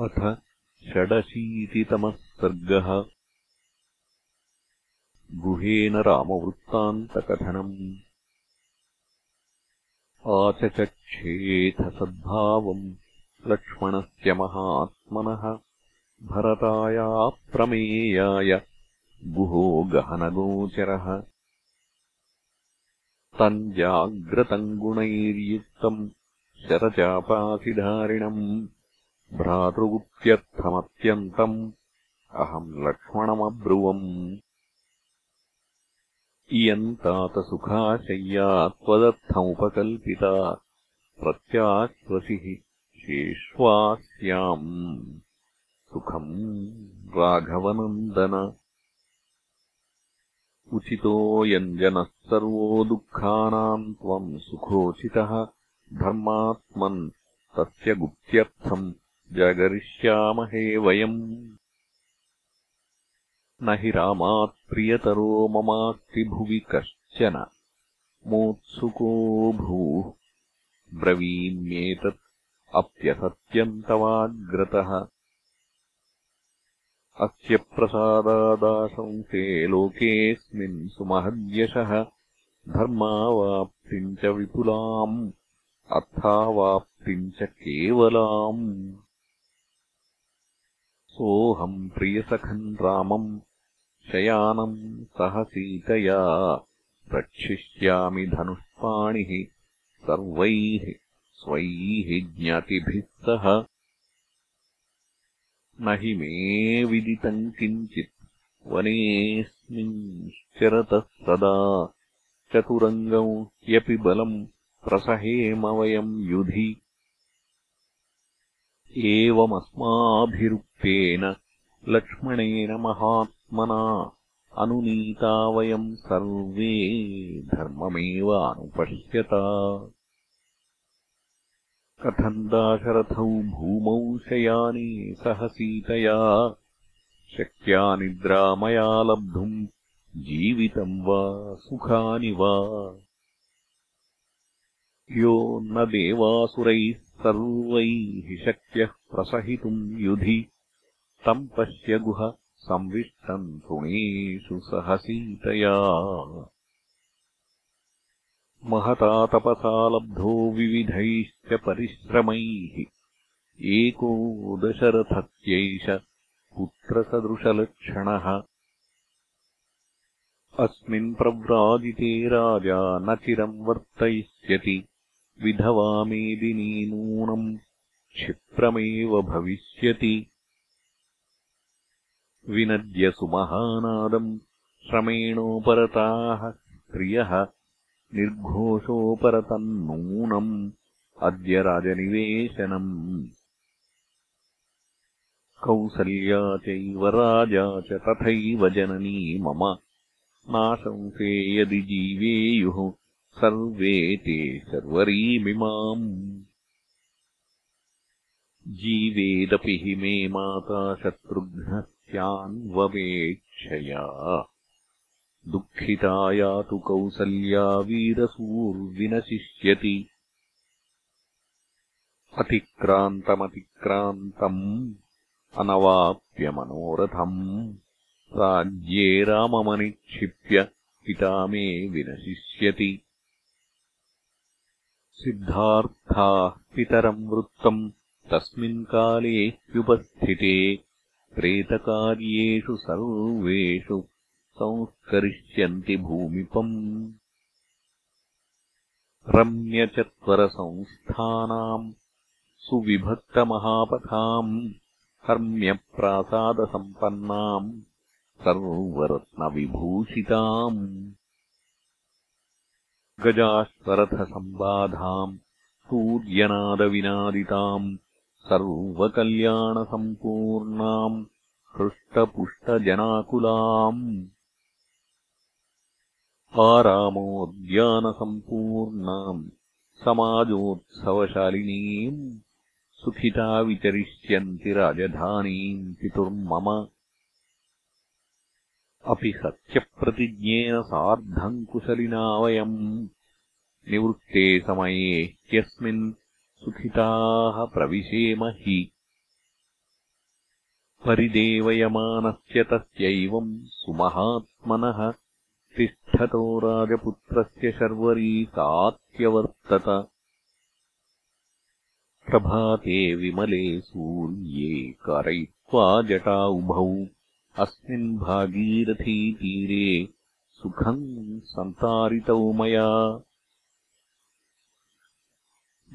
अथ षडशीतितमः सर्गः। गुहेन रामवृत्तान्तकथनम्। आचचक्षेथसद्भावम् लक्ष्मणस्य महात्मनः भरतायाप्रमेयाय गुहो गहनगोचरः। तम् जाग्रतम् गुणैर्युक्तम् शरचापासिधारिणम् भ्रातृगुप्त्यर्थमत्यन्तम् अहम् लक्ष्मणमब्रुवम्। इयम् तातसुखाशय्या त्वदर्थमुपकल्पिता प्रत्याश्वसिः शेष्वास्याम्। सुखम् राघवनन्दन। उचितो यञ्जनः सर्वो दुःखानाम् त्वम् सुखोचितः। धर्मात्मन् तस्य गुप्त्यर्थम् जगरिष्यामहे वयम्। न हि रामात्प्रियतरो ममास्ति भुवि कश्चन। मोत्सुको भूः। ब्रवीम्येतत् अप्यसत्यम् तवाग्रतः अस्य प्रसादादाशंसे लोकेऽस्मिन् सुमहद्यशः। धर्मावाप्तिम् च विपुलाम्। अर्थावाप्तिम् च केवलाम् सोऽहम् प्रियसखम् रामम् शयानम् सह सीतया रक्षिष्यामि धनुष्पाणिः सर्वैः स्वैः ज्ञातिभिः सह। न हि मे विदितम् किञ्चित् वनेऽस्मिंश्चरतः सदा। चतुरङ्गम् यपि बलम् प्रसहेम वयम् युधि एवमस्माभिरुक्तेन लक्ष्मणेन महात्मना अनुनीता वयम् सर्वे धर्ममेव अनुपश्यता। कथम् दाशरथौ भूमौ शयाने सह सीतया शक्या निद्रा मया लब्धुम् जीवितम् वा सुखानि वा। यो न देवासुरैः सर्वैः शक्यः प्रसहितुम् युधि। तम् पश्य गुह संविष्टम् तृणेषु सह सीतया महता तपसा लब्धो विविधैश्च परिश्रमैः। एको दशरथत्यैष पुत्रसदृशलक्षणः। अस्मिन् प्रव्राजिते राजा न चिरम् वर्तयिष्यति विधवा मेदिनी नूनम् क्षिप्रमेव भविष्यति। विनद्य सुमहानादम् श्रमेणोपरताः स्त्रियः निर्घोषोपरतम् नूनम् अद्य राजनिवेशनम्। कौसल्या चैव राजा च तथैव जननी मम। नाशंसे यदि जीवेयुः सर्वे ते सर्वरीमिमाम्। जीवेदपि हि मे माता शत्रुघ्नः स्यान्वपेक्षया दुःखिता यातु कौसल्या वीरसूर्विनशिष्यति। अतिक्रान्तमतिक्रान्तम् अनवाप्यमनोरथम् राज्ये राममनिक्षिप्य पिता मे विनशिष्यति सिद्धार्थाः पितरम् वृत्तम् तस्मिन् काले ह्युपस्थिते प्रेतकार्येषु सर्वेषु संस्करिष्यन्ति भूमिपम्। रम्यचत्वरसंस्थानाम् सुविभक्तमहापथाम् हर्म्यप्रासादसम्पन्नाम् सर्वरत्नविभूषिताम् गजाश्वरथसम्बाधाम् सूर्यनादविनादिताम् सर्वकल्याणसम्पूर्णाम् हृष्टपुष्टजनाकुलाम्। आरामोद्यानसम्पूर्णाम् समाजोत्सवशालिनीम् सुखिता विचरिष्यन्ति राजधानीम् पितुर्मम अपि सत्यप्रतिज्ञेन सार्धम् कुशलिना वयम्। निवृत्ते समये ह्यस्मिन् सुखिताः प्रविशेम हि परिदेवयमानस्य तस्यैवम् सुमहात्मनः। तिष्ठतो राजपुत्रस्य शर्वरी सात्यवर्तत। प्रभाते विमले सूर्ये कारयित्वा जटा उभौ अस्मिन् भागीरथीतीरे सुखम् सन्तारितौ मया।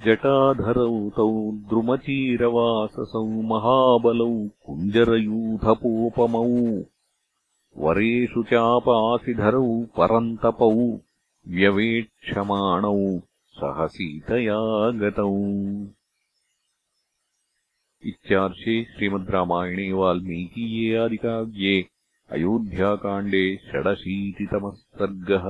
जटाधरौ तौ द्रुमचीरवाससौ महाबलौ कुञ्जरयूथपोपमौ। वरेषु चापासिधरौ परन्तपौ व्यवेक्षमाणौ सहसीतया गतौ इत्यार्षे श्रीमद् रामायणे वाल्मीकीये आदिकाव्ये अयोध्याकाण्डे षडशीतितमः सर्गः